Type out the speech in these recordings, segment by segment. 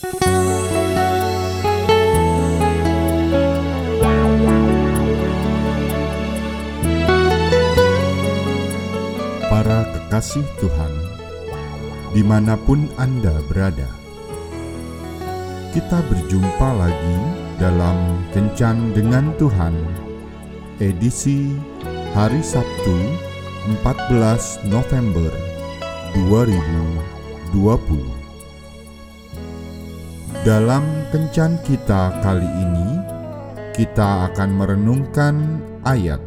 Para kekasih Tuhan, di mana pun Anda berada, kita berjumpa lagi dalam Kencan dengan Tuhan, edisi hari Sabtu 14 November 2020. Dalam Kencan kita kali ini, kita akan merenungkan ayat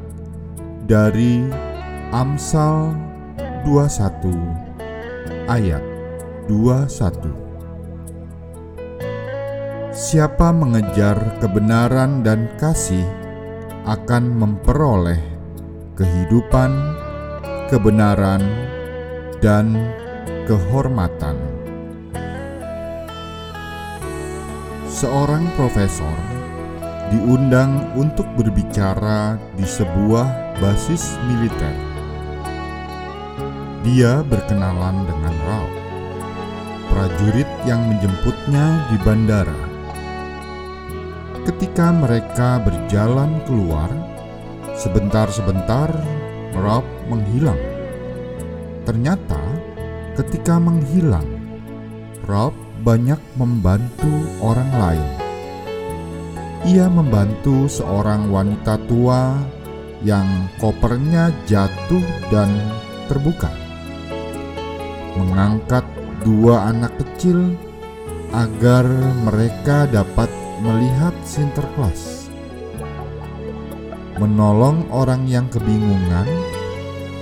dari Amsal 21 ayat 21 Siapa mengejar kebenaran dan kasih akan memperoleh kehidupan, kebenaran, dan kehormatan. Seorang profesor diundang untuk berbicara di sebuah basis militer dia berkenalan dengan Ralph, prajurit yang menjemputnya di bandara. Ketika mereka berjalan keluar, sebentar-sebentar Ralph menghilang. Ternyata, ketika menghilang, Ralph banyak membantu orang lain. Ia membantu seorang wanita tua yang kopernya jatuh dan terbuka mengangkat dua anak kecil agar mereka dapat melihat Sinterklas, menolong orang yang kebingungan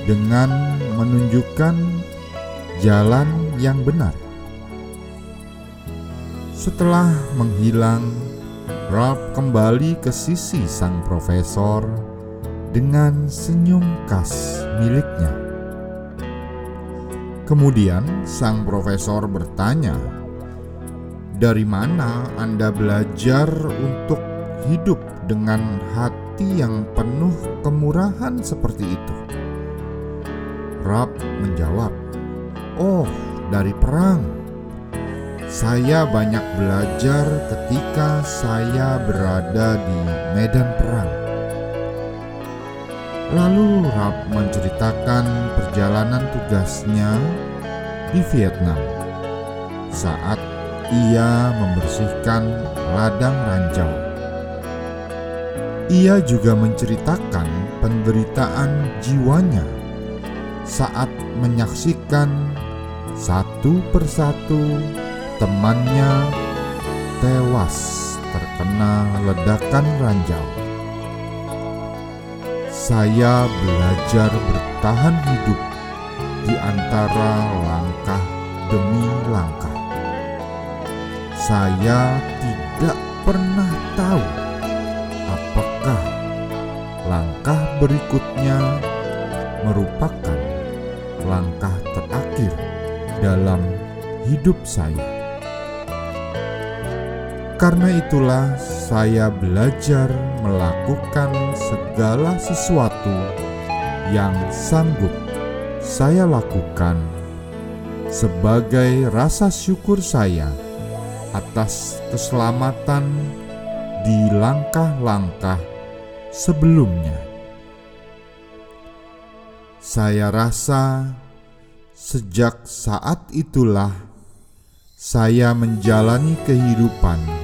dengan menunjukkan jalan yang benar. Setelah menghilang, Ralph kembali ke sisi sang profesor dengan senyum khas miliknya. Kemudian sang profesor bertanya, "Dari mana Anda belajar untuk hidup dengan hati yang penuh kemurahan seperti itu?" Rab menjawab, "Oh, dari perang. Saya banyak belajar ketika saya berada di medan perang." Lalu Rab menceritakan perjalanan tugasnya di Vietnam saat ia membersihkan ladang ranjau. Ia juga menceritakan penderitaan jiwanya saat menyaksikan satu persatu temannya tewas terkena ledakan ranjau. Saya belajar bertahan hidup di antara langkah demi langkah. Saya tidak pernah tahu apakah langkah berikutnya merupakan langkah terakhir dalam hidup saya. Karena itulah saya belajar melakukan segala sesuatu yang sanggup saya lakukan sebagai rasa syukur saya atas keselamatan di langkah-langkah sebelumnya. Saya rasa sejak saat itulah saya menjalani kehidupan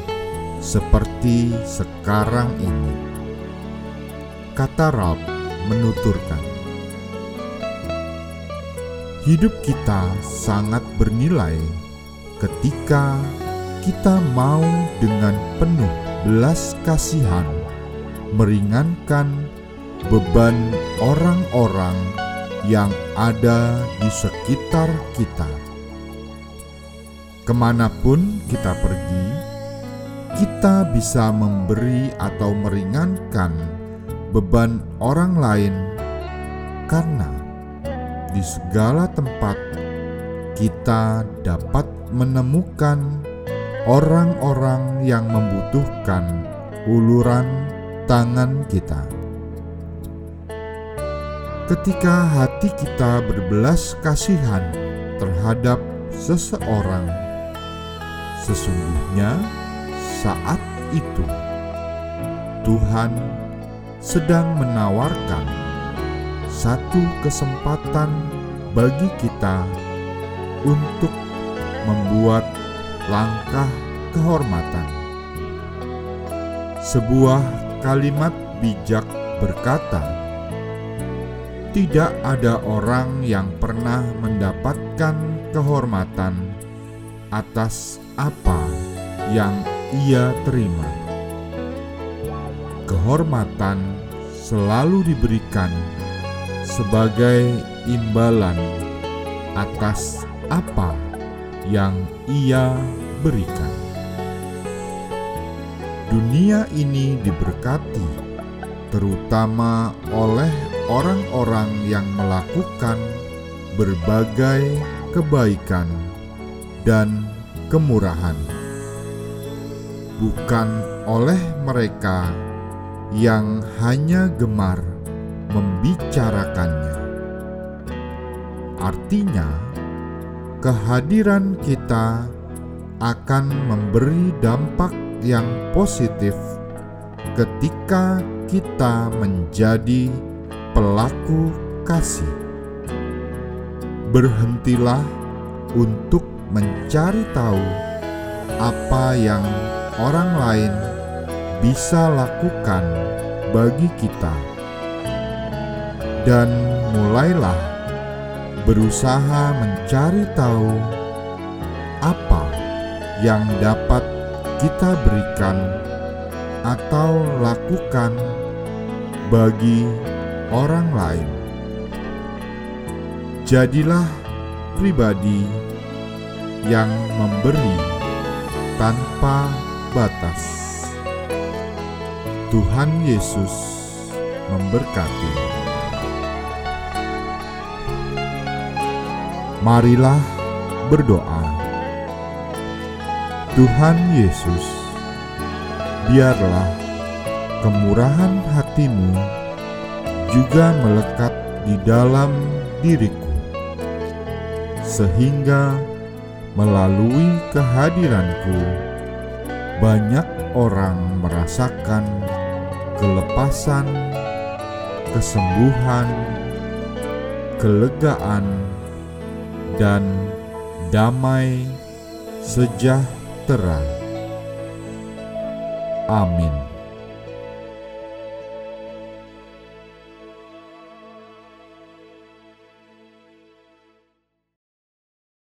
seperti sekarang ini. Kata Ralph menuturkan, hidup kita sangat bernilai ketika kita mau dengan penuh belas kasihan meringankan beban orang-orang yang ada di sekitar kita. Ke mana pun kita pergi, kita bisa memberi atau meringankan beban orang lain, karena di segala tempat kita dapat menemukan orang-orang yang membutuhkan uluran tangan kita. Ketika hati kita berbelas kasihan terhadap seseorang, Sesungguhnya saat itu Tuhan sedang menawarkan satu kesempatan bagi kita untuk membuat langkah kehormatan. Sebuah kalimat bijak berkata, "Tidak ada orang yang pernah mendapatkan kehormatan atas apa yang ia terima. Kehormatan selalu diberikan sebagai imbalan atas apa yang ia berikan. Dunia ini diberkati, terutama oleh orang-orang yang melakukan berbagai kebaikan dan kemurahan, bukan oleh mereka yang hanya gemar membicarakannya. Artinya, kehadiran kita akan memberi dampak yang positif ketika kita menjadi pelaku kasih. Berhentilah untuk mencari tahu apa yang orang lain bisa lakukan bagi kita, dan mulailah berusaha mencari tahu apa yang dapat kita berikan atau lakukan bagi orang lain. Jadilah pribadi yang memberi tanpa batas. Tuhan Yesus memberkati. Marilah berdoa. Tuhan Yesus, biarlah kemurahan hatimu juga melekat di dalam diriku, sehingga melalui kehadiranku banyak orang merasakan kelepasan, kesembuhan, kelegaan, dan damai sejahtera. Amin.